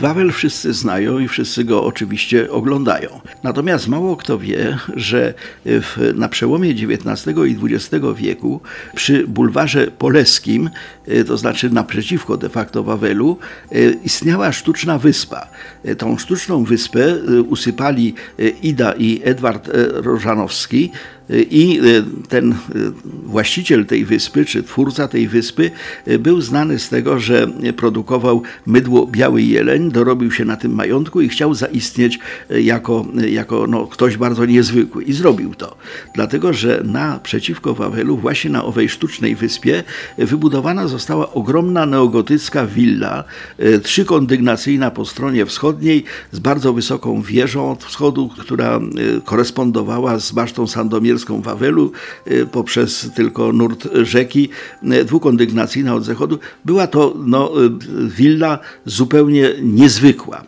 Wawel wszyscy znają i wszyscy go oczywiście oglądają. Natomiast mało kto wie, że w, na przełomie XIX i XX wieku przy bulwarze poleskim, e, to znaczy naprzeciwko de facto Wawelu, e, istniała sztuczna wyspa. E, tą sztuczną wyspę usypali Ida i Edward Rożanowski, i ten właściciel tej wyspy, czy twórca tej wyspy, był znany z tego, że produkował mydło Biały Jeleń, dorobił się na tym majątku i chciał zaistnieć jako, jako no, ktoś bardzo niezwykły. I zrobił to. Dlatego, że naprzeciwko Wawelu, właśnie na owej sztucznej wyspie, wybudowana została ogromna neogotycka willa, trzykondygnacyjna po stronie wschodniej, z bardzo wysoką wieżą od wschodu, która korespondowała z basztą sandomierską Wawelu poprzez tylko nurt rzeki, dwukondygnacyjna od zachodu. Była to no, willa zupełnie niezwykła.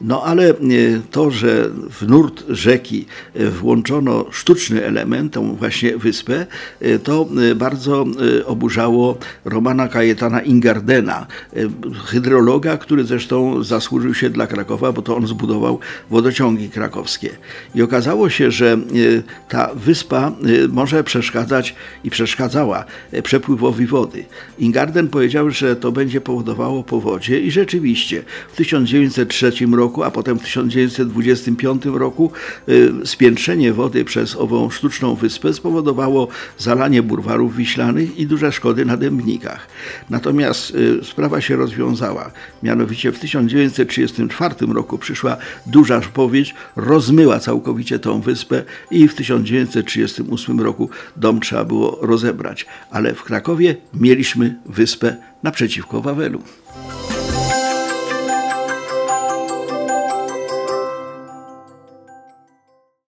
No ale e, to, że w nurt rzeki e, włączono sztuczny element, tą właśnie wyspę, e, to bardzo oburzało Romana Kajetana Ingardena, hydrologa, który zresztą zasłużył się dla Krakowa, bo to on zbudował wodociągi krakowskie. I okazało się, że ta wyspa może przeszkadzać i przeszkadzała przepływowi wody. Ingarden powiedział, że to będzie powodowało powodzie i rzeczywiście w 1903 roku roku, a potem w 1925 roku y, spiętrzenie wody przez ową sztuczną wyspę spowodowało zalanie burwarów wiślanych i duże szkody na dębnikach. Natomiast y, sprawa się rozwiązała. Mianowicie w 1934 roku przyszła duża powieść, rozmyła całkowicie tą wyspę i w 1938 roku dom trzeba było rozebrać. Ale w Krakowie mieliśmy wyspę naprzeciwko Wawelu.